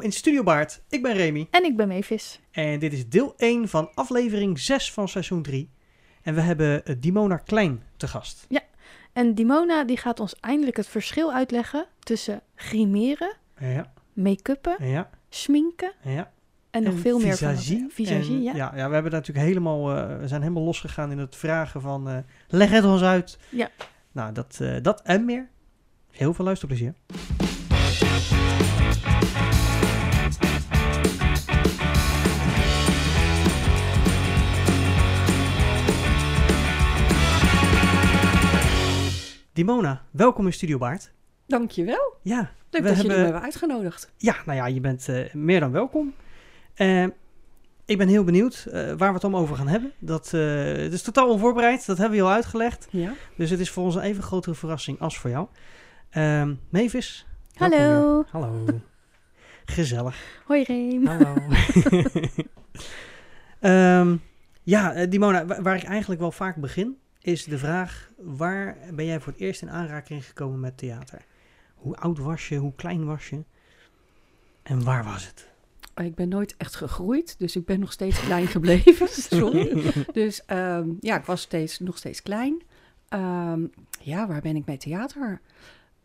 Welkom in Studio Baard. Ik ben Remy En ik ben Mavis. en dit is deel 1 van aflevering 6 van seizoen 3. En we hebben eh, Dimona Klein te gast. En Dimona die gaat ons eindelijk het verschil uitleggen tussen grimeren, Ja, make-uppen, ja, schminken ja. en nog veel meer van. visagie. Visagie, En, ja. ja. Ja, we hebben natuurlijk helemaal, eh, we zijn helemaal losgegaan in het vragen van, eh, leg het ons uit. Ja. Nou, dat, eh, dat en meer. Heel veel luisterplezier. Dimona, welkom in Studio Baard. Dankjewel. Ja, Leuk We dat jullie hebben- me hebben uitgenodigd. ja, nou ja, je bent eh, meer dan welkom. Eh, ik ben heel benieuwd eh, waar we het om over gaan hebben. Dat, eh, het is totaal onvoorbereid, dat hebben we al uitgelegd. Ja. Dus het is voor ons een even grotere verrassing als voor jou. Ehm Mavis. Hallo. weer. Hallo. Gezellig. Hoi Reem. Hallo. Ehm, ja, Dimona, wa- waar ik eigenlijk wel vaak begin, is de vraag: waar ben jij voor het eerst in aanraking gekomen met theater? Hoe oud was je? Hoe klein was je? En waar was het? Ik ben nooit echt gegroeid, dus ik ben nog steeds klein gebleven. Sorry. Dus ehm, ja, ik was steeds, nog steeds klein. Ehm, ja, waar ben ik met theater?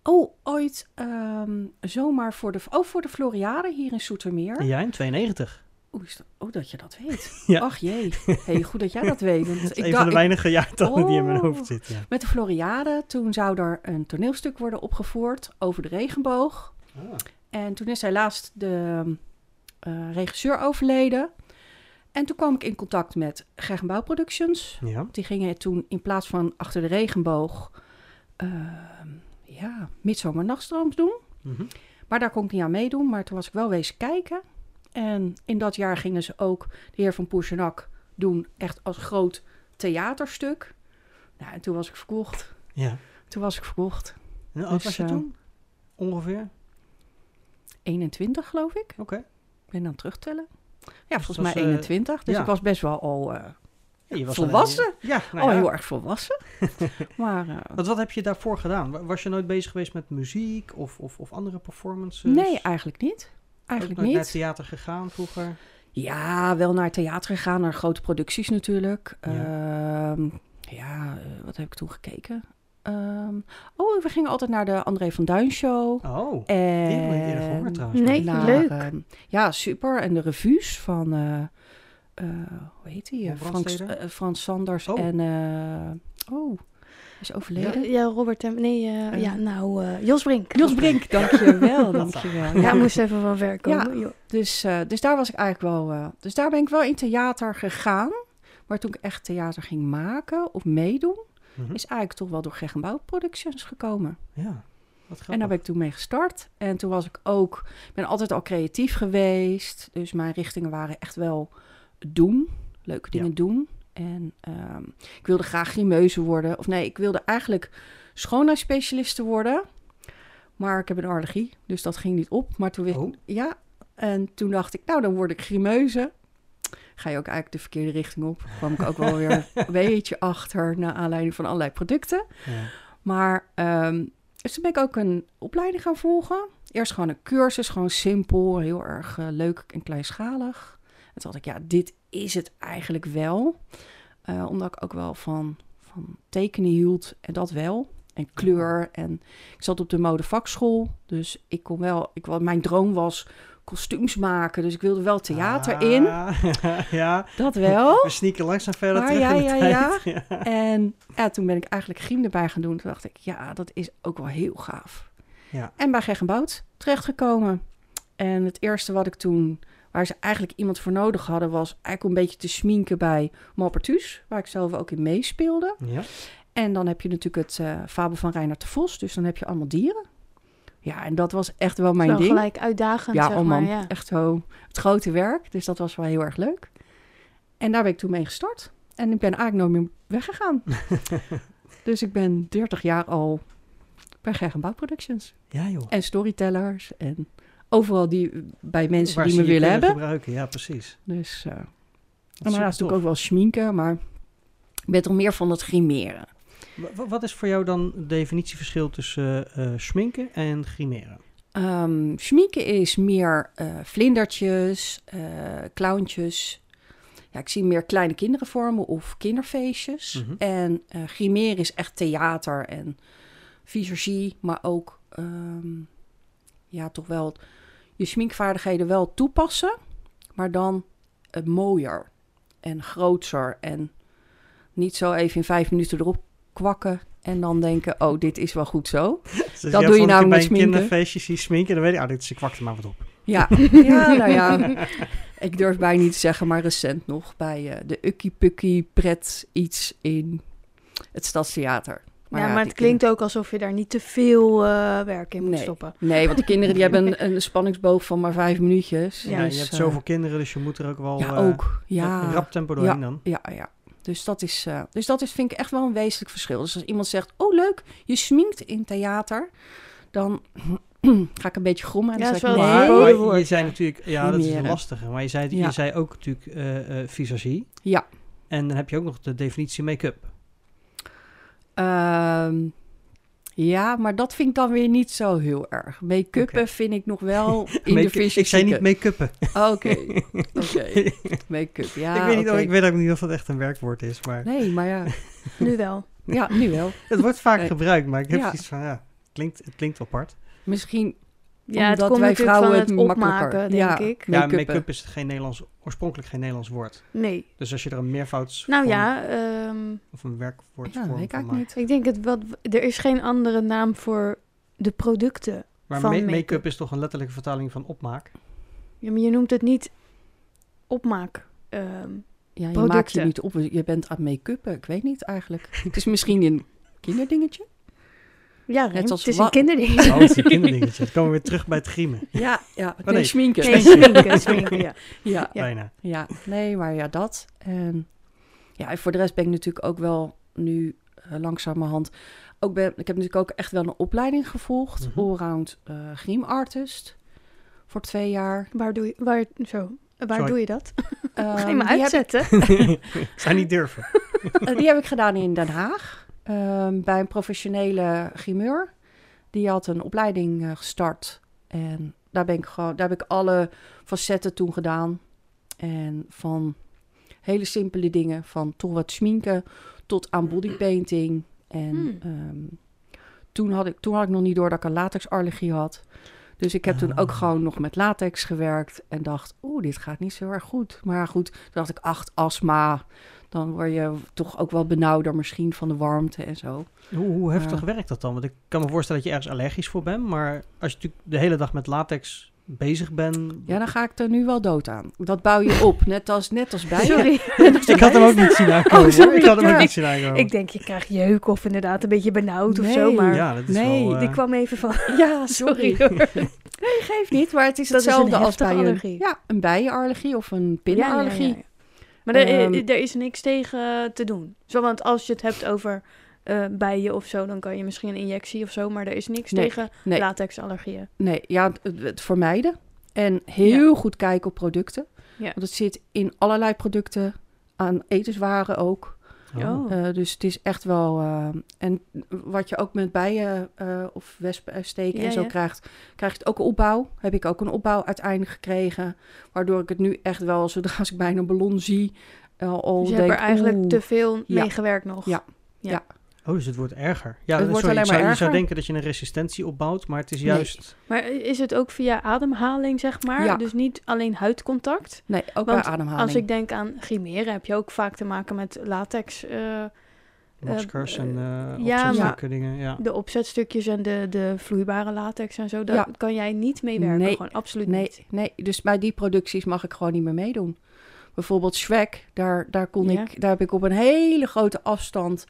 Oh, ooit ehm, zomaar voor de, oh, voor de Floriade hier in Soetermeer. Ja, in 92. Dat, oh, dat je dat weet. Ja. Ach jee, hey, goed dat jij dat weet. Want Het is ik een van de weinige jaartallen die in mijn Oh. hoofd zit. Ja. met de Floriade, toen zou er een toneelstuk worden opgevoerd over de regenboog. En toen is helaas de eh, regisseur overleden. En toen kwam ik in contact met Gergenbouw Productions. Ja. Die gingen toen in plaats van achter de regenboog... ehm ja, Midzomernachtstrooms doen. Mhm. Maar daar kon ik niet aan meedoen. Maar toen was ik wel wezen kijken. En in dat jaar gingen ze ook de heer van Poersenak doen. Echt als groot theaterstuk. Nou, en toen was ik verkocht. ja. Toen was ik verkocht. En hoe oud Dus, was je eh, toen? Ongeveer? 21 geloof ik. Oké. Ik ben het terugtellen. Ja, volgens was, mij eh, 21. Dus ja. ik was best wel al, eh, Ja, je was Volwassen? Een, ja, nou heel erg volwassen. maar eh, Want wat heb je daarvoor gedaan? Wa- Was je nooit bezig geweest met muziek of, of, of andere performances? nee, eigenlijk niet. Ook Eigenlijk nooit naar niet. theater gegaan vroeger? Ja, wel naar theater gegaan, naar grote producties natuurlijk. Ja. Ja, ja eh, wat heb ik toen gekeken? Ehm, oh, we gingen altijd naar de André van Duin show. Oh, die heb ik niet En gehoord trouwens. Nee. naar, leuk. ehm, ja, super. En de revues van, eh, eh, hoe heet die? Frans, Frans Sanders Oh. en, eh, oh, is overleden. Ja, Robert en... Nee, eh, Eh. ja, nou, eh, Jos Brink. Jos Brink, dankjewel, dankjewel. Ja, moest even van ver komen. joh. Dus, eh, dus daar was ik eigenlijk wel. eh, dus daar ben ik wel in theater gegaan. Maar toen ik echt theater ging maken of meedoen, Mhm. is eigenlijk toch wel door Geg en Bouw Productions gekomen. Ja. En daar ben ik toen mee gestart. En toen was ik ook, ik ben altijd al creatief geweest. Dus mijn richtingen waren echt wel doen, leuke dingen Ja. doen. En ehm, ik wilde graag grimeuze worden. Of nee, ik wilde eigenlijk schoonheidsspecialiste worden. Maar ik heb een allergie, dus dat ging niet op. Maar toen Oh. ja. En toen dacht ik, nou, dan word ik grimeuze. Ga je ook eigenlijk de verkeerde richting op. kwam ik ook wel weer een beetje achter... naar aanleiding van allerlei producten. Ja. Maar dus toen ben ik ook een opleiding gaan volgen. Eerst gewoon een cursus, gewoon simpel, heel erg eh, leuk en kleinschalig. En toen dacht ik, ja, dit is het eigenlijk wel. Eh, omdat ik ook wel van, van tekenen hield en dat wel. En kleur. En ik zat op de modevakschool. Dus ik kon wel, ik, wa- mijn droom was kostuums maken. Dus ik wilde wel theater in. Ah, ja, Dat wel. we sneaken langzaam verder Maar terug ja, in de ja, tijd. ja. En ja, toen ben ik eigenlijk griem erbij gaan doen. Toen dacht ik, ja, dat is ook wel heel gaaf. Ja. En bij Geg en Bout terechtgekomen. En het eerste wat ik toen, waar ze eigenlijk iemand voor nodig hadden, was eigenlijk een beetje te sminken bij Malpertus, waar ik zelf ook in meespeelde. Ja. En dan heb je natuurlijk het eh fabel van Reinhard de Vos, dus dan heb je allemaal dieren. Ja, en dat was echt wel mijn Zo ding. gelijk uitdagend, Ja, zeg oh man, maar. Ja. echt zo het grote werk. Dus dat was wel heel erg leuk. En daar ben ik toen mee gestart. En ik ben eigenlijk nooit meer weggegaan. dus ik ben 30 jaar al bij Gerg en Bouw Productions. ja, joh. En storytellers en overal die, bij mensen Waar die me je willen hebben. gebruiken, ja, precies. Dus, uh, Dat en daarnaast ik ook wel schminken, maar ik ben toch meer van het grimeren. Wa- Wat is voor jou dan het definitieverschil tussen eh, eh, schminken en grimeren? Ehm schminken is meer eh, vlindertjes, eh clowntjes. Ja, ik zie meer kleine kinderen vormen of kinderfeestjes. Mhm. En eh grimeren is echt theater en visagie, maar ook ehm, ja, toch wel je schminkvaardigheden wel toepassen, maar dan eh, mooier en grootser en niet zo even in vijf minuten erop kwakken en dan denken, oh, dit is wel goed zo. Dus Dat doe je namelijk bij met sminken. kinderfeestje zie sminken, dan weet ik, ah, dit is ik kwak er maar wat op. Ja, ja nou ja, ik durf bijna niet te zeggen, maar recent nog bij eh, de Ukkie Pukkie pret iets in het Stadstheater. Ja, maar het klinkt ook alsof je daar niet te veel eh, werk in moet Nee. stoppen. Nee, want de kinderen die hebben een, een spanningsboog van maar vijf minuutjes. Ja, je Dus, hebt eh, zoveel kinderen, dus je moet er ook wel Ja, eh, ook. Ja, een rap tempo doorheen dan. Ja, ja. Dus dat, is, eh, dus dat is, vind ik echt wel een wezenlijk verschil. Dus als iemand zegt, oh leuk, je sminkt in theater, dan ga ik een beetje grommen. En Ja, dan is zeg ik, wel nee. Maar, maar je zei ja. natuurlijk, ja, dat is Grimeren. lastig. Maar je zei, je zei ook natuurlijk eh eh, visagie. Ja. En dan heb je ook nog de definitie make-up. Ehm, ja, maar dat vind ik dan weer niet zo heel erg. Make-uppen vind ik nog wel in de fysieke... ik zei niet make-uppen. Oké, oké. Make-up, ja, ik, weet niet, of, ik weet ook niet of dat echt een werkwoord is. Maar Nee, maar ja. Nu wel. Ja, nu wel. het wordt vaak Nee. gebruikt. Maar ik heb Ja. zoiets van, ja, het klinkt, het klinkt apart. Misschien Ja, het omdat komt wij natuurlijk van vrouwen het het makkelijker... opmaken, denk ja, ik. Ja, make-up is geen Nederlands, oorspronkelijk geen Nederlands woord. Nee. Dus als je er een meervouds Nou ja, ehm, of een werkwoord Ja, voor weet ik niet. ik denk het wat. Er is geen andere naam voor de producten. Maar van ma- make-up. make-up is toch een letterlijke vertaling van opmaak? Ja, maar je noemt het niet opmaak. ehm, Ja, je producten. maakt je niet op. Je bent aan het make-uppen. Ik weet niet eigenlijk. Het is misschien een kinderdingetje. Ja, Net Rem, als het is een kinderding. Oh, het is een kinderdingetje. Dan komen we weer terug bij het griemen. Ja, ja. nee. nee, schminken. Nee, sminken, sminken, ja. Ja, Ja. Bijna. ja, nee, maar ja, dat. En ja, en voor de rest ben ik natuurlijk ook wel nu eh, langzamerhand... Ook ben, ik heb natuurlijk ook echt wel een opleiding gevolgd. Mhm. Allround eh griemartist. Voor twee jaar. Waar doe je, waar, zo, waar Sorry. doe je dat? Ehm, Ga je me heb uitzetten? Zou niet durven. Eh, die heb ik gedaan in Den Haag. Ehm, bij een professionele grimeur. Die had een opleiding eh, gestart. En daar, ben ik gewoon, daar heb ik alle facetten toen gedaan. En van hele simpele dingen. Van toch wat schminken tot aan bodypainting. En Hmm. ehm, toen, had ik, toen had ik nog niet door dat ik een latexallergie had. Dus ik heb toen Ah. ook gewoon nog met latex gewerkt. En dacht, oeh, dit gaat niet zo erg goed. Maar goed, toen dacht ik, acht, astma. Dan word je toch ook wel benauwder misschien van de warmte en zo. Hoe, hoe heftig Ja. werkt dat dan? Want ik kan me voorstellen dat je ergens allergisch voor bent. Maar als je natuurlijk de hele dag met latex bezig bent... Ja, dan ga ik er nu wel dood aan. Dat bouw je op, net als, net als bij je. Sorry. Ik had hem ook niet zien aankomen. Oh. Ik had hem ook niet zien aankomen. Ik denk, je krijgt jeuk of inderdaad een beetje benauwd of Nee. zo. Maar ja, dat is Nee, wel... eh, die kwam even van... Ja, Sorry hoor. Nee, geeft niet, maar het is Dat is een hetzelfde als bij een, allergie. ja, een bijenallergie of een Ja, ja, pinnenallergie. ja, ja. Maar er, Ehm, er is niks tegen te doen. Zo, want als je het hebt over eh bijen of zo, dan kan je misschien een injectie of zo. Maar er is niks Nee, tegen nee. latexallergieën. Nee, ja, het, het vermijden. En heel goed kijken op producten. Ja. Want het zit in allerlei producten, aan etenswaren ook. Oh. Eh, dus het is echt wel... eh, en wat je ook met bijen eh, of wespensteken Ja, en zo ja. krijgt... krijg je het ook een opbouw. Heb ik ook een opbouw uiteindelijk gekregen. Waardoor ik het nu echt wel, zodra als ik bijna een ballon zie... al Dus je denk, hebt er eigenlijk oeh, te veel Ja. mee gewerkt nog. Ja. Oh, dus het wordt erger. Ja, Het dat- wordt sorry, alleen zou, maar Je zou erger. denken dat je een resistentie opbouwt, maar het is Nee. juist... Maar is het ook via ademhaling, zeg maar? Ja. Dus niet alleen huidcontact? Nee, ook Want bij ademhaling. Als ik denk aan grimeren, heb je ook vaak te maken met latex. eh, Maskers en eh ja, opzetstukken dingen. Ja. de opzetstukjes en de, de vloeibare latex en zo. Daar Ja. kan jij niet mee werken. Nee, Gewoon absoluut Nee, niet. nee, dus bij die producties mag ik gewoon niet meer meedoen. Bijvoorbeeld Shrek, daar, daar, kon Ja. ik, daar heb ik op een hele grote afstand...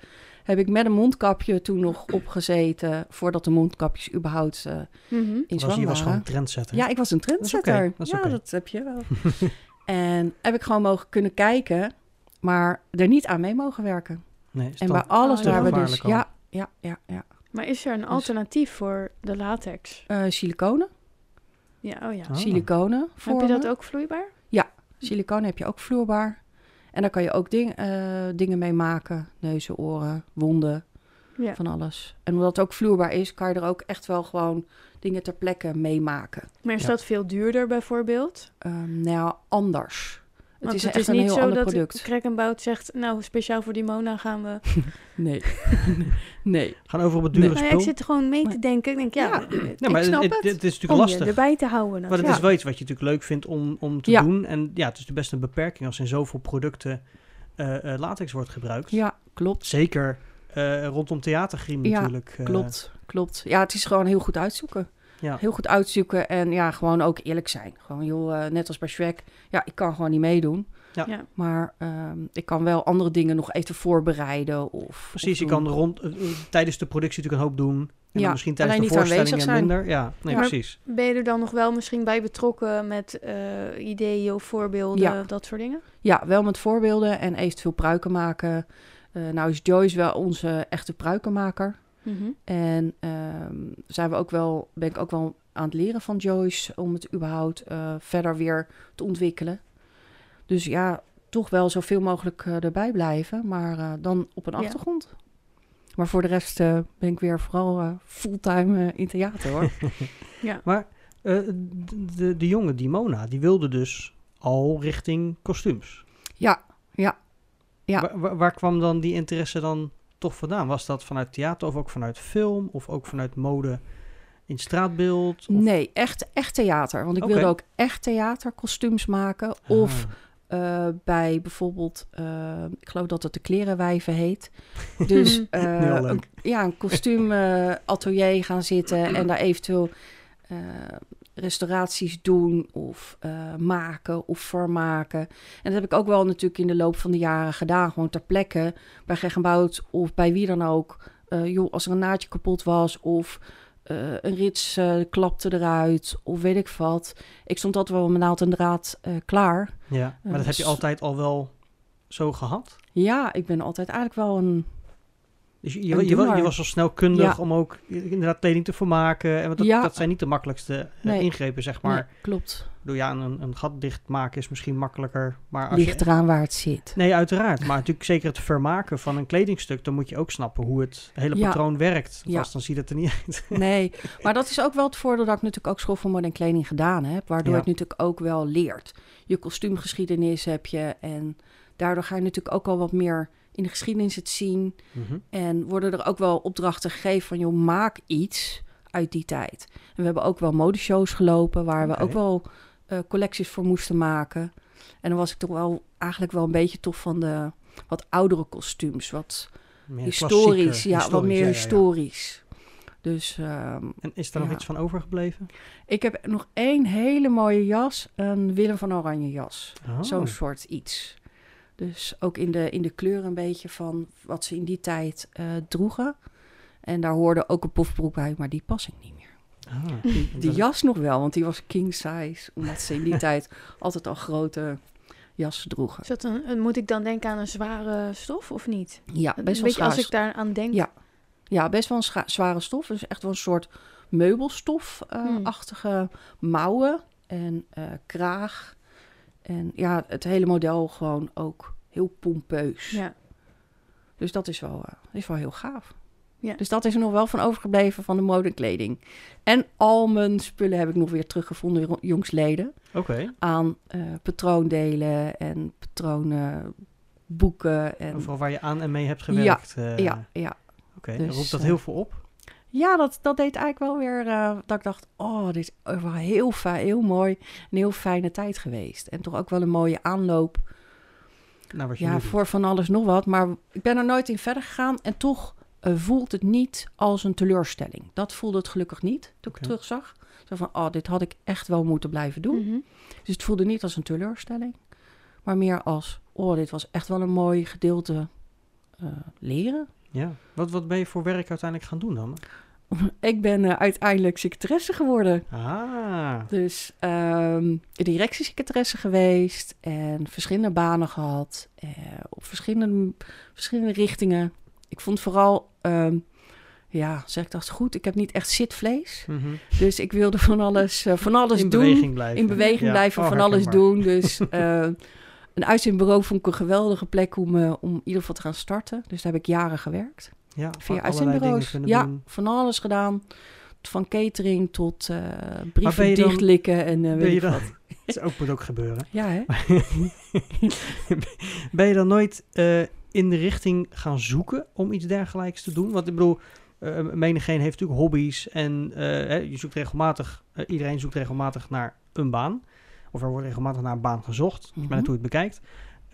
heb ik met een mondkapje toen nog opgezeten... voordat de mondkapjes überhaupt eh, Mhm. in Was, je was gewoon waren. trendsetter. Ja, ik was een trendsetter. dat ja, dat heb je wel. en heb ik gewoon mogen kunnen kijken... maar er niet aan mee mogen werken. nee, is En dat- bij alles ja. waar we dus... Al. Ja, ja, ja, ja. Maar is er een Dus- alternatief voor de latex? Eh, siliconen. Ja, oh ja. Oh. Siliconen Heb je dat ook vloeibaar? Siliconen heb je ook vloerbaar. En daar kan je ook ding, eh, dingen mee maken. Neuzen, oren, wonden. Ja. van alles. En omdat het ook vloerbaar is, kan je er ook echt wel gewoon dingen ter plekke meemaken. Maar is Ja. dat veel duurder bijvoorbeeld? Ehm nou, anders. Het is het echt is een niet heel zo ander dat product. Krekkenbout zegt, nou, speciaal voor die Mona gaan we... Nee. nee. Gaan over op het dure Nou ja, spul. ik zit gewoon mee te Maar- denken. Ik denk, ja, Ja. ik Ja, maar snap het, het. het, het is natuurlijk om lastig. je erbij te houden. Maar het is wel iets wat je natuurlijk leuk vindt om, om te Ja. doen. En ja, het is best een beperking als in zoveel producten eh, eh, latex wordt gebruikt. Ja, klopt. Zeker eh, rondom theatergriem Ja, natuurlijk. eh, Klopt, klopt. Ja, het is gewoon heel goed uitzoeken. Ja. Heel goed uitzoeken en ja, gewoon ook eerlijk zijn. Gewoon, joh, eh, net als bij Shrek, ja, ik kan gewoon niet meedoen. Ja. Ja. Maar ehm, ik kan wel andere dingen nog even voorbereiden of... Precies, of je kan rond, eh, eh, tijdens de productie natuurlijk een hoop doen. En Ja, dan misschien tijdens alleen de aanwezig zijn. minder. Ja, nee, Ja. precies. Ben je er dan nog wel misschien bij betrokken met eh, ideeën of voorbeelden, Ja. dat soort dingen? Ja, wel met voorbeelden en eventueel pruiken maken. Eh, nou is Joyce wel onze echte pruikenmaker. Mhm. En ehm, zijn we ook wel, ben ik ook wel aan het leren van Joyce om het überhaupt eh, verder weer te ontwikkelen. Dus ja, toch wel zoveel mogelijk eh, erbij blijven, maar eh, dan op een Ja. achtergrond. Maar voor de rest eh, ben ik weer vooral eh, fulltime in theater hoor. Maar eh, de, de, de jonge Dimona, die wilde dus al richting kostuums. ja, ja. Ja. Waar, waar, waar kwam dan die interesse dan toch vandaan? Was dat vanuit theater of ook vanuit film of ook vanuit mode in straatbeeld? Of... Nee, echt, echt theater. Want ik wilde ook echt theaterkostuums maken. Of Ah, eh, bij bijvoorbeeld, eh, ik geloof dat het de klerenwijven heet. Dus leuk. een, ja, een kostuumatelier gaan zitten en daar eventueel restauraties doen of eh, maken of vermaken. En dat heb ik ook wel natuurlijk in de loop van de jaren gedaan. Gewoon ter plekke bij Geggenbout of bij wie dan ook. Eh, joh, als er een naadje kapot was of eh, een rits klapte eruit of weet ik wat. Ik stond altijd wel met naald en draad klaar. ja, maar dat heb je dus- altijd al wel zo gehad? Ja, ik ben altijd eigenlijk wel een... Dus je, je, je, was al snel kundig Ja. om ook inderdaad kleding te vermaken. En want dat, Ja. dat zijn niet de makkelijkste eh, Nee. ingrepen, zeg maar. Nee, klopt. Door ja, een, een gat dichtmaken is misschien makkelijker. Maar als Ligt je, eraan waar het zit. Nee, uiteraard. Maar natuurlijk zeker het vermaken van een kledingstuk, dan moet je ook snappen hoe het hele Ja. patroon werkt. Ja. Vast dan ziet het er niet uit. Nee, maar dat is ook wel het voordeel dat ik natuurlijk ook school voor kleding gedaan heb. Waardoor het natuurlijk ook wel leert. Je kostuumgeschiedenis heb je en daardoor ga je natuurlijk ook al wat meer in de geschiedenis het zien. Mhm. En worden er ook wel opdrachten gegeven van, joh, maak iets uit die tijd. En we hebben ook wel modeshows gelopen waar we ook wel eh, collecties voor moesten maken. En dan was ik toch wel eigenlijk wel een beetje toch van de wat oudere kostuums, wat Meer historisch, ja, wat meer ja, ja, ja. historisch. Dus ehm, En is er nog iets van overgebleven? ik heb nog één hele mooie jas, een Willem van Oranje jas. Oh. Zo'n soort iets. Dus ook in de, in de kleur een beetje van wat ze in die tijd eh, droegen. En daar hoorde ook een pofbroek bij, maar die pas ik niet meer. Ah. Die, jas nog wel, want die was king size. Omdat ze in die tijd altijd al grote jassen droegen. Is dat een, moet ik dan denken aan een zware stof of niet? Ja, best wel beetje als zwaar. ik daar aan denk. Ja. Ja, best wel een zware stof. Dus echt wel een soort meubelstof-achtige mouwen en eh, kraag. En ja, het hele model gewoon ook heel pompeus. Ja. Dus dat is wel, eh, is wel heel gaaf. Ja. Dus dat is er nog wel van overgebleven van de modekleding. En al mijn spullen heb ik nog weer teruggevonden jongsleden. Oké. Aan eh, patroondelen en patronen, boeken. En, Overal waar je aan en mee hebt gewerkt. eh, ja, ja. Oké, dus, roept dat heel veel op? Ja, dat, dat deed eigenlijk wel weer eh, dat ik dacht, oh, dit is wel heel, fijn, heel mooi, een heel fijne tijd geweest. En toch ook wel een mooie aanloop Nou, wat je ja, doet. voor van alles nog wat. Maar ik ben er nooit in verder gegaan en toch eh, voelt het niet als een teleurstelling. Dat voelde het gelukkig niet toen ik het terugzag. Zo van, oh, dit had ik echt wel moeten blijven doen. Mhm. Dus het voelde niet als een teleurstelling, maar meer als, oh, dit was echt wel een mooi gedeelte eh, leren. Ja. Wat, wat ben je voor werk uiteindelijk gaan doen dan? Ik ben eh, uiteindelijk secretaresse geworden. Ah, Dus ehm directiesecretaresse geweest en verschillende banen gehad. eh, op verschillende, verschillende richtingen. Ik vond vooral, ehm, ja, zeg ik dat goed, ik heb niet echt zitvlees. mhm. Dus ik wilde van alles, eh, van alles in doen. beweging blijven. In beweging Ja. blijven, Oh, van alles doen. Dus een uitzendbureau vond ik een geweldige plek om, om in ieder geval te gaan starten. Dus daar heb ik jaren gewerkt. Ja, Via allerlei dingen uitzendbureaus. Ja, doen. van alles gedaan. Van catering tot ben brieven dichtlikken en eh, weet je ik wat. dat is ook, moet ook gebeuren. Ja, hè? ben je dan nooit eh, in de richting gaan zoeken om iets dergelijks te doen? Want ik bedoel, eh menigeen heeft natuurlijk hobby's en je zoekt regelmatig, iedereen zoekt regelmatig naar een baan. Of er wordt regelmatig naar een baan gezocht, mm Mhm. maar hoe je het bekijkt.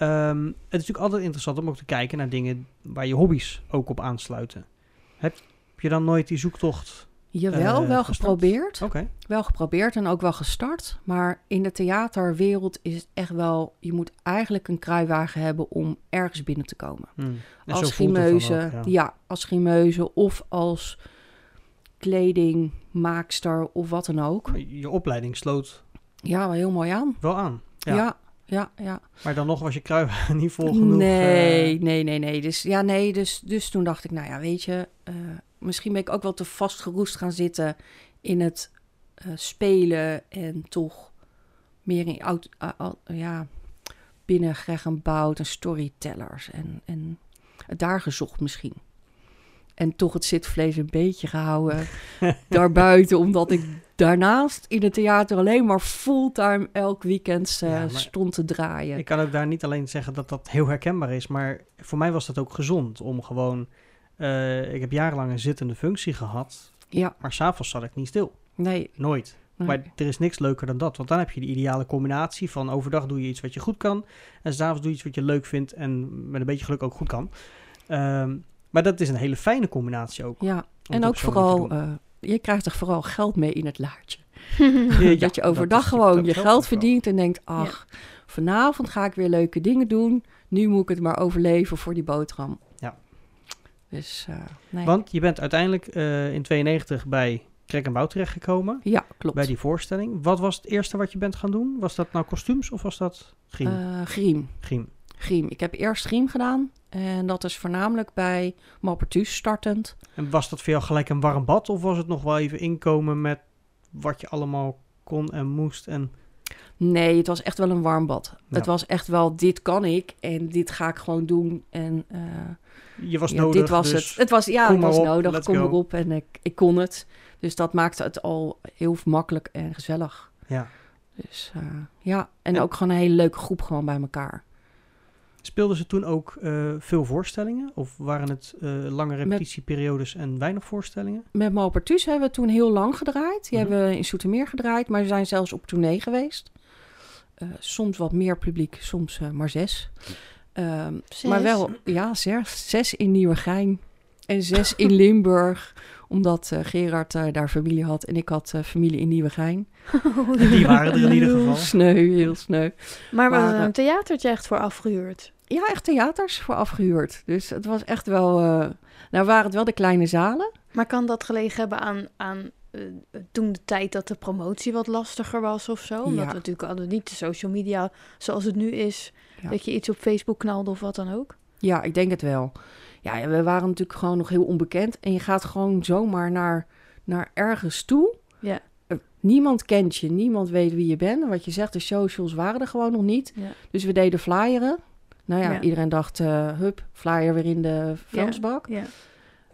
Ehm, het is natuurlijk altijd interessant om ook te kijken naar dingen waar je hobby's ook op aansluiten. Heb je dan nooit die zoektocht? Jawel, Eh, wel gestart? geprobeerd. Oké. Wel geprobeerd en ook wel gestart. Maar in de theaterwereld is het echt wel... Je moet eigenlijk een kruiwagen hebben om ergens binnen te komen. Hmm. Als ook, ja. ja. als schimeuze of als kledingmaakster of wat dan ook. Je opleiding sloot Ja, wel heel mooi aan. wel aan. Ja. Ja, ja, ja. Maar dan nog was je kruiwagen niet vol genoeg. nee, eh, nee, nee, nee. Dus ja, nee. Dus, dus toen dacht ik, nou ja, weet je, eh, misschien ben ik ook wel te vastgeroest gaan zitten in het eh, spelen en toch meer in oud, ja, binnen Greg en Bout en storytellers en, en het daar gezocht misschien. En toch het zitvlees een beetje gehouden daarbuiten, omdat ik daarnaast in het theater alleen maar fulltime elk weekend eh, Ja, stond te draaien. Ik kan ook daar niet alleen zeggen dat dat heel herkenbaar is, maar voor mij was dat ook gezond om gewoon. eh, ik heb jarenlang een zittende functie gehad, ja, maar s'avonds zat ik niet stil. nee. Nooit. nee. Maar er is niks leuker dan dat, want dan heb je de ideale combinatie van overdag doe je iets wat je goed kan en s'avonds doe je iets wat je leuk vindt en met een beetje geluk ook goed kan. Ehm, maar dat is een hele fijne combinatie ook. Ja, en ook vooral, eh, je krijgt er vooral geld mee in het laadje. Ja, dat je overdag gewoon je geld verdient en denkt, ach, vanavond ga ik weer leuke dingen doen. Nu moet ik het maar overleven voor die boterham. Ja. Dus, eh, nee. Want je bent uiteindelijk eh, in 92 bij Krek en Bouw terechtgekomen. ja, klopt. bij die voorstelling. Wat was het eerste wat je bent gaan doen? Was dat nou kostuums of was dat griem? Eh, griem. griem. Griem. Ik heb eerst griem gedaan. En dat is voornamelijk bij Malpertus startend. En was dat voor jou gelijk een warm bad? Of was het nog wel even inkomen met wat je allemaal kon en moest? En Nee, het was echt wel een warm bad. Ja. Het was echt wel, dit kan ik en dit ga ik gewoon doen. En eh, je was ja, nodig, dit was dus het. Het was, ja, het was op, nodig. Kom go. erop en ik, ik kon het. Dus dat maakte het al heel makkelijk en gezellig. ja. Dus eh, ja, en, En- ook gewoon een hele leuke groep gewoon bij elkaar. Speelden ze toen ook eh, veel voorstellingen? Of waren het eh, lange repetitieperiodes en weinig voorstellingen? Met Malpertus hebben we toen heel lang gedraaid. Die Mhm. hebben we in Soetermeer gedraaid, maar we zijn zelfs op tournee geweest. Eh, soms wat meer publiek, soms eh, maar zes. Ehm, Zes? Maar wel, ja, zes, zes in Nieuwegein en zes in Limburg. Omdat eh, Gerard eh, daar familie had en ik had eh, familie in Nieuwegein. Die waren er in ieder Heel geval. sneu, heel sneu. Maar we Maar, hadden eh, een theatertje echt voor afgehuurd. Ja, echt theaters voor afgehuurd. Dus het was echt wel... eh, nou waren het wel de kleine zalen. Maar kan dat gelegen hebben aan, aan eh, toen de tijd dat de promotie wat lastiger was of zo? Omdat Ja. we natuurlijk hadden niet de social media zoals het nu is. Ja. Dat je iets op Facebook knalde of wat dan ook. Ja, ik denk het wel. Ja, we waren natuurlijk gewoon nog heel onbekend. En je gaat gewoon zomaar naar, naar ergens toe. Ja. Eh, Niemand kent je, niemand weet wie je bent. En wat je zegt, de socials waren er gewoon nog niet. Ja. Dus we deden flyeren. Nou ja, Ja. iedereen dacht, eh hup, flyer weer in de vuilnisbak. Ja.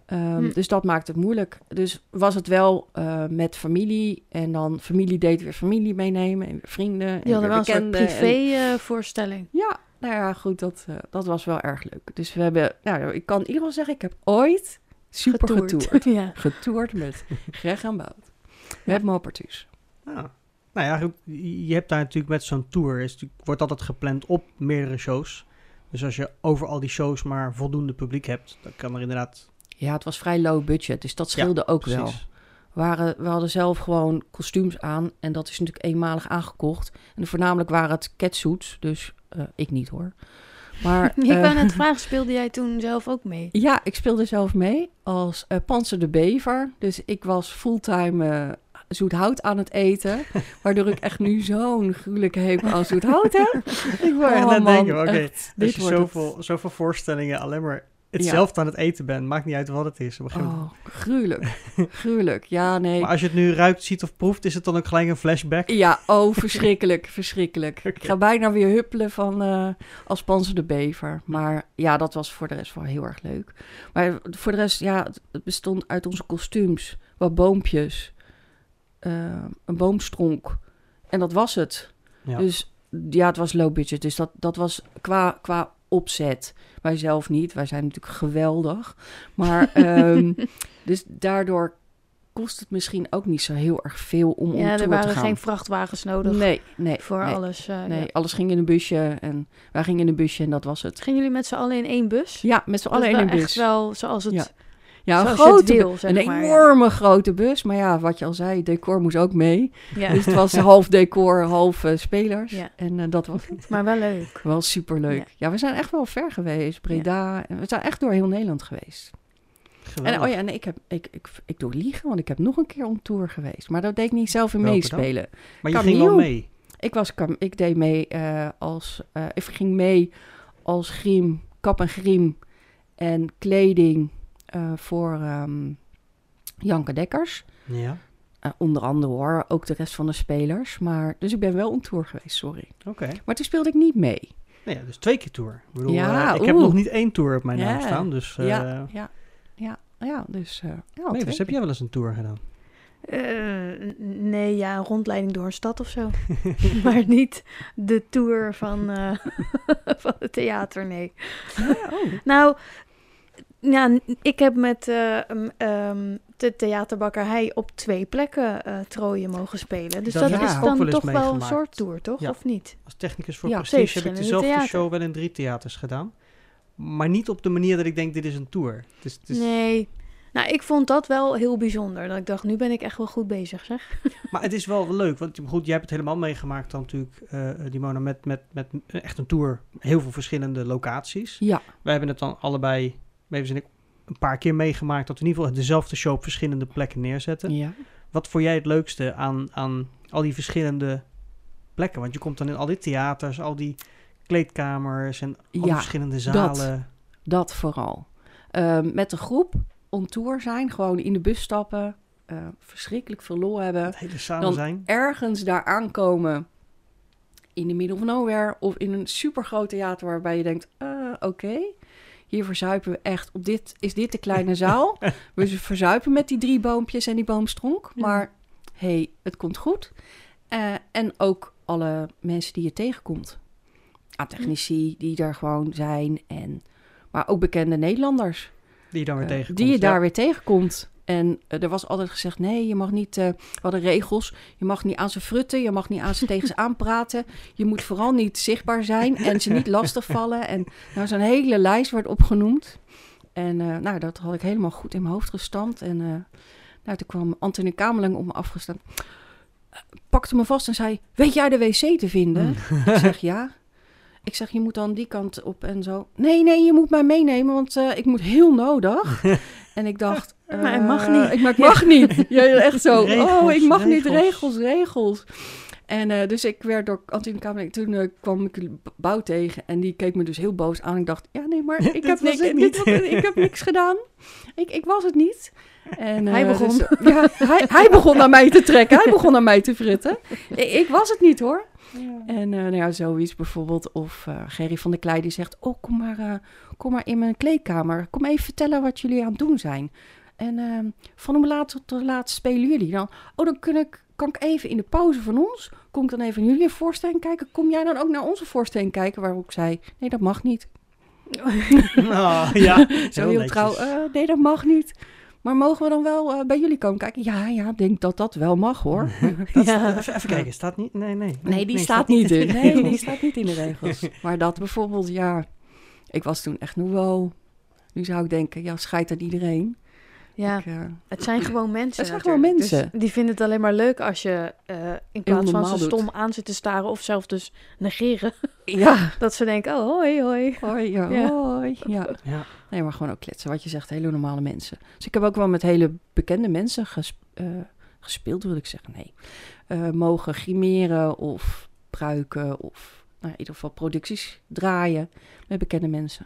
Ehm, Hm. Dus dat maakt het moeilijk. Dus was het wel eh, met familie. En dan familie deed weer familie meenemen. En vrienden. en Die hadden wel een soort bekenden. En- privé eh, voorstelling. ja, nou ja, goed, dat, eh, dat was wel erg leuk. Dus we hebben, nou, ik kan in ieder geval zeggen, ik heb ooit super getoerd. ja. Getoerd met Greg en Bout. Met Mopertus. Ah. Nou ja, goed, je hebt daar natuurlijk met zo'n tour, is, natuurlijk- wordt altijd gepland op meerdere shows. Dus als je over al die shows maar voldoende publiek hebt, dan kan er inderdaad... Ja, het was vrij low budget, dus dat scheelde ook wel. precies. Waren, we hadden zelf gewoon kostuums aan en dat is natuurlijk eenmalig aangekocht. En voornamelijk waren het catsuits, dus eh, ik niet hoor. Maar, Ik eh, wou net vragen, speelde jij toen zelf ook mee? Ja, ik speelde zelf mee als eh Panzer de Bever. Dus ik was fulltime eh zoet hout aan het eten. Waardoor ik echt nu zo'n gruwelijke hekel aan zoet hout heb. Ik wou Oh, man, denken, oké, echt, dit als je wordt het. zoveel, zoveel voorstellingen alleen maar hetzelfde aan het eten bent. Maakt niet uit wat het is. Oh, gruwelijk. gruwelijk. Ja, nee. Maar als je het nu ruikt, ziet of proeft, is het dan ook gelijk een flashback? Ja, oh, verschrikkelijk, verschrikkelijk. Ik ga bijna weer huppelen van eh als Panzer de Bever. Maar ja, dat was voor de rest wel heel erg leuk. Maar voor de rest, ja, het- het bestond uit onze kostuums, wat boompjes, eh, een boomstronk. En dat was het. Ja. Dus ja, het was low budget. Dus dat, dat was qua, qua opzet. Wij zelf niet. Wij zijn natuurlijk geweldig. Maar ehm, dus daardoor kost het misschien ook niet zo heel erg veel om om Ja, er waren te gaan. geen vrachtwagens nodig Nee, nee. voor nee, alles. eh, Nee, ja. alles ging in een busje en wij gingen in een busje en dat was het. Gingen jullie met z'n allen in één bus? Ja, met z'n allen in wel een echt bus. wel zoals het... Ja. Ja, een grote wil, zeg een maar, ja. enorme grote bus. Maar ja, wat je al zei, decor moest ook mee. Ja, Dus het was half decor, half eh, spelers. Ja. En eh, dat was het. maar wel leuk. Wel superleuk. Ja. Ja. we zijn echt wel ver geweest. Breda. en We zijn echt door heel Nederland geweest. En Geweldig. oh ja, en ik, heb, ik, ik, ik doe liegen, want ik heb nog een keer on tour geweest. Maar dat deed ik niet zelf in meespelen. maar je ging wel mee. Ik, was, ik deed mee eh, als... eh, ik ging mee als griem, kap en griem en kleding eh, voor ehm, Janke Dekkers. Ja, Eh, onder andere hoor, ook de rest van de spelers. Maar, dus ik ben wel on tour geweest, sorry. oké. Maar toen speelde ik niet mee. Nou ja, dus twee keer tour. Ik, bedoel, Ja, eh, ik heb nog niet één tour op mijn naam staan. Dus, eh ja, ja, ja, ja, dus... eh ja, nee, dus heb jij wel eens een tour gedaan? Eh, nee, ja, een rondleiding door een stad of zo. maar niet de tour van, eh, van het theater, nee. oh. Nou, ja, n- ik heb met eh, ehm, de theaterbakkerij op twee plekken eh trooien mogen spelen. Dus Dat is dan wel toch wel een soort tour, toch? Ja. Of niet? Als technicus voor Ja, Prestige heb ik dezelfde theater. show wel in drie theaters gedaan. Maar niet op de manier dat ik denk, dit is een tour. Het is, het is- Nee. Nou, ik vond dat wel heel bijzonder. Dat ik dacht, nu ben ik echt wel goed bezig, zeg. Maar het is wel leuk, want goed, jij hebt het helemaal meegemaakt dan natuurlijk, eh Dimona, met, met, met echt een tour. Heel veel verschillende locaties. Ja, Wij hebben het dan allebei, Mavis en ik, een paar keer meegemaakt dat we in ieder geval dezelfde show op verschillende plekken neerzetten. ja. Wat vond jij het leukste aan, aan al die verschillende plekken? Want je komt dan in al die theaters, al die kleedkamers en al Ja, verschillende dat. zalen. Dat vooral. Ehm, met de groep on tour zijn, gewoon in de bus stappen, eh, verschrikkelijk veel lol hebben. Het hele samen Dan zijn. Ergens daar aankomen in de middle of nowhere of in een supergroot theater waarbij je denkt, eh, oké, hier verzuipen we echt. Op dit is dit de kleine zaal. we verzuipen met die drie boompjes en die boomstronk, maar hey, het komt goed. Eh, en ook alle mensen die je tegenkomt. Ah, technici die daar gewoon zijn en maar ook bekende Nederlanders. Die je dan weer Eh, tegenkomt. Die je ja. daar weer tegenkomt. En eh, er was altijd gezegd, nee, je mag niet, eh, we hadden regels, je mag niet aan ze frutten, je mag niet aan ze tegen ze aanpraten. Je moet vooral niet zichtbaar zijn en ze niet lastigvallen. En nou, zo'n hele lijst werd opgenoemd. En eh, nou, dat had ik helemaal goed in mijn hoofd gestampt. En nou, toen kwam Anthony Kamerling op me afgestaan, pakte me vast en zei, weet jij de wc te vinden? Ik zeg, ja. Ik zeg, je moet dan die kant op en zo. Nee, nee, je moet mij meenemen, want eh, ik moet heel nodig. en ik dacht... Maar hij eh, mag niet. Ik, maar ik mag niet. Ja, echt zo. Regels, oh, ik mag niet. Regels, regels. En eh, dus ik werd door Antine Kamerling... Toen eh, kwam ik Bouw tegen en die keek me dus heel boos aan. Ik dacht, ja, nee, maar ik, heb, niks, dit ik heb niks gedaan. Ik, ik was het niet. En, Hij eh, begon. dus, ja, hij, hij begon naar mij te trekken. Hij begon naar mij te fritten. Ik, ik was het niet, hoor. En eh, nou ja, zoiets bijvoorbeeld. Of Gerry van der Klei die zegt... Oh, kom maar, kom maar in mijn kleedkamer. Kom even vertellen wat jullie aan het doen zijn. En eh, van hoe laat tot hoe laat spelen jullie dan? Oh, dan kun ik, kan ik even in de pauze van ons... Kom ik dan even naar jullie voorstelling kijken? Kom jij dan ook naar onze voorstelling kijken? Waarop ik zei... Nee, dat mag niet. Ah, ja, Zo heel trouw. eh, nee, dat mag niet. Maar mogen we dan wel eh, bij jullie komen kijken? Ja, ja, ik denk dat dat wel mag hoor. Dat- Ja. even, even kijken, staat niet? Nee, nee. Nee, die nee, staat niet in. de Nee, die regels. staat niet in de regels. Maar dat bijvoorbeeld, ja. Ik was toen echt nog wel. Nu zou ik denken, ja, scheidt aan iedereen. Ja, Ik, eh, het zijn gewoon mensen. Het zijn gewoon natuurlijk. mensen. Dus die vinden het alleen maar leuk als je eh, in plaats van ze doet. stom aan zit te staren of zelf dus negeren, ja. dat ze denken, oh hoi hoi. Hoi, ja, Ja. hoi. Ja. Ja. Nee, maar gewoon ook kletsen. Wat je zegt, hele normale mensen. Dus ik heb ook wel met hele bekende mensen eh, gespeeld, wil ik zeggen. Nee. Eh, mogen grimeren of pruiken of nou, in ieder geval producties draaien met bekende mensen.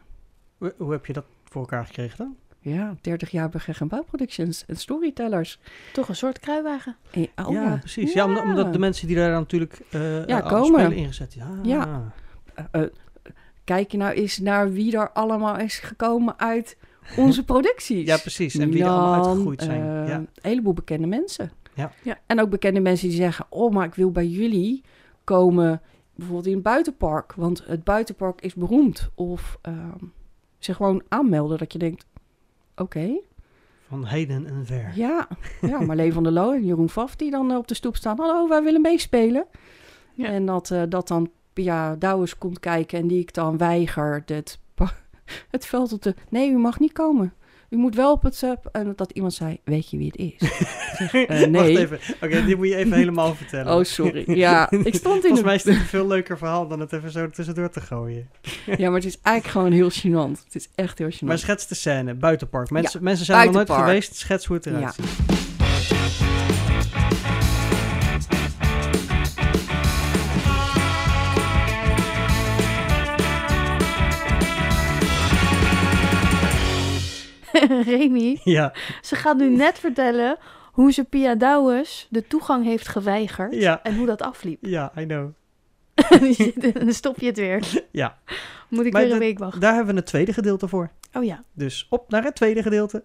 Hoe, hoe heb je dat voor elkaar gekregen dan? Ja, 30 jaar bij Geg en Bouw Productions en storytellers. Toch een soort kruiwagen. En, oh, ja, precies. Ja, omdat, omdat de mensen die daar natuurlijk eh Ja, eh, komen. spelen ingezet. Ja. Ja. Eh, eh, kijk je nou eens naar wie er allemaal is gekomen uit onze producties. Ja, precies. En wie er allemaal uitgegroeid zijn. eh, ja. Een heleboel bekende mensen. Ja. Ja. En ook bekende mensen die zeggen... oh, maar ik wil bij jullie komen... bijvoorbeeld in het buitenpark. Want het buitenpark is beroemd. Of ehm zich gewoon aanmelden dat je denkt... oké, Van heden en ver. ja. ja, Marleen van der Loo en Jeroen Vaf... die dan eh, op de stoep staan. Hallo, wij willen meespelen. Ja. En dat, eh, dat dan Pia Douwes komt kijken... en die ik dan weiger het, het veld op te... nee, u mag niet komen. U moet wel op het... eh, en dat iemand zei, weet je wie het is? Zeg, eh, nee. Wacht even. Oké, dit moet je even helemaal vertellen. Oh, sorry. Ja, ik stond in Volgens mij is dit een veel leuker verhaal dan het even zo tussendoor te gooien. Ja, maar het is eigenlijk gewoon heel gênant. Het is echt heel gênant. Maar schets de scène, buitenpark. Mensen, Ja, mensen zijn er nog nooit geweest, schets hoe het eruit Ja. ziet. Remy, Ja, ze gaat nu net vertellen hoe ze Pia Douwes de toegang heeft geweigerd. ja, En hoe dat afliep. ja, I know. Dan stop je het weer. Ja. Moet ik Maar weer een week wachten. Daar hebben we het tweede gedeelte voor. Oh ja. Dus op naar het tweede gedeelte.